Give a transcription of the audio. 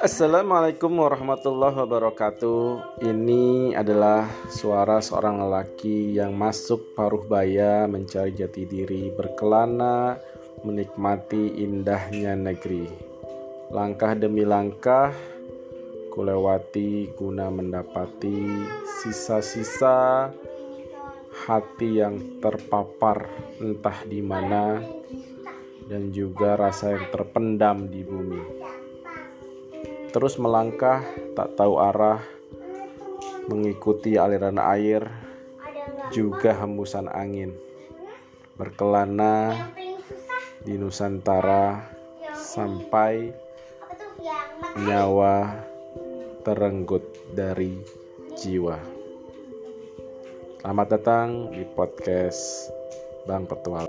Assalamualaikum warahmatullahi wabarakatuh. Ini adalah suara seorang lelaki yang masuk paruh baya mencari jati diri, berkelana, menikmati indahnya negeri. Langkah demi langkah, kulewati guna mendapati sisa-sisa hati yang terpapar entah di mana dan juga rasa yang terpendam di bumi terus melangkah tak tahu arah mengikuti aliran air juga hembusan angin berkelana di Nusantara sampai nyawa terenggut dari jiwa. Selamat datang di podcast Bang Petualang.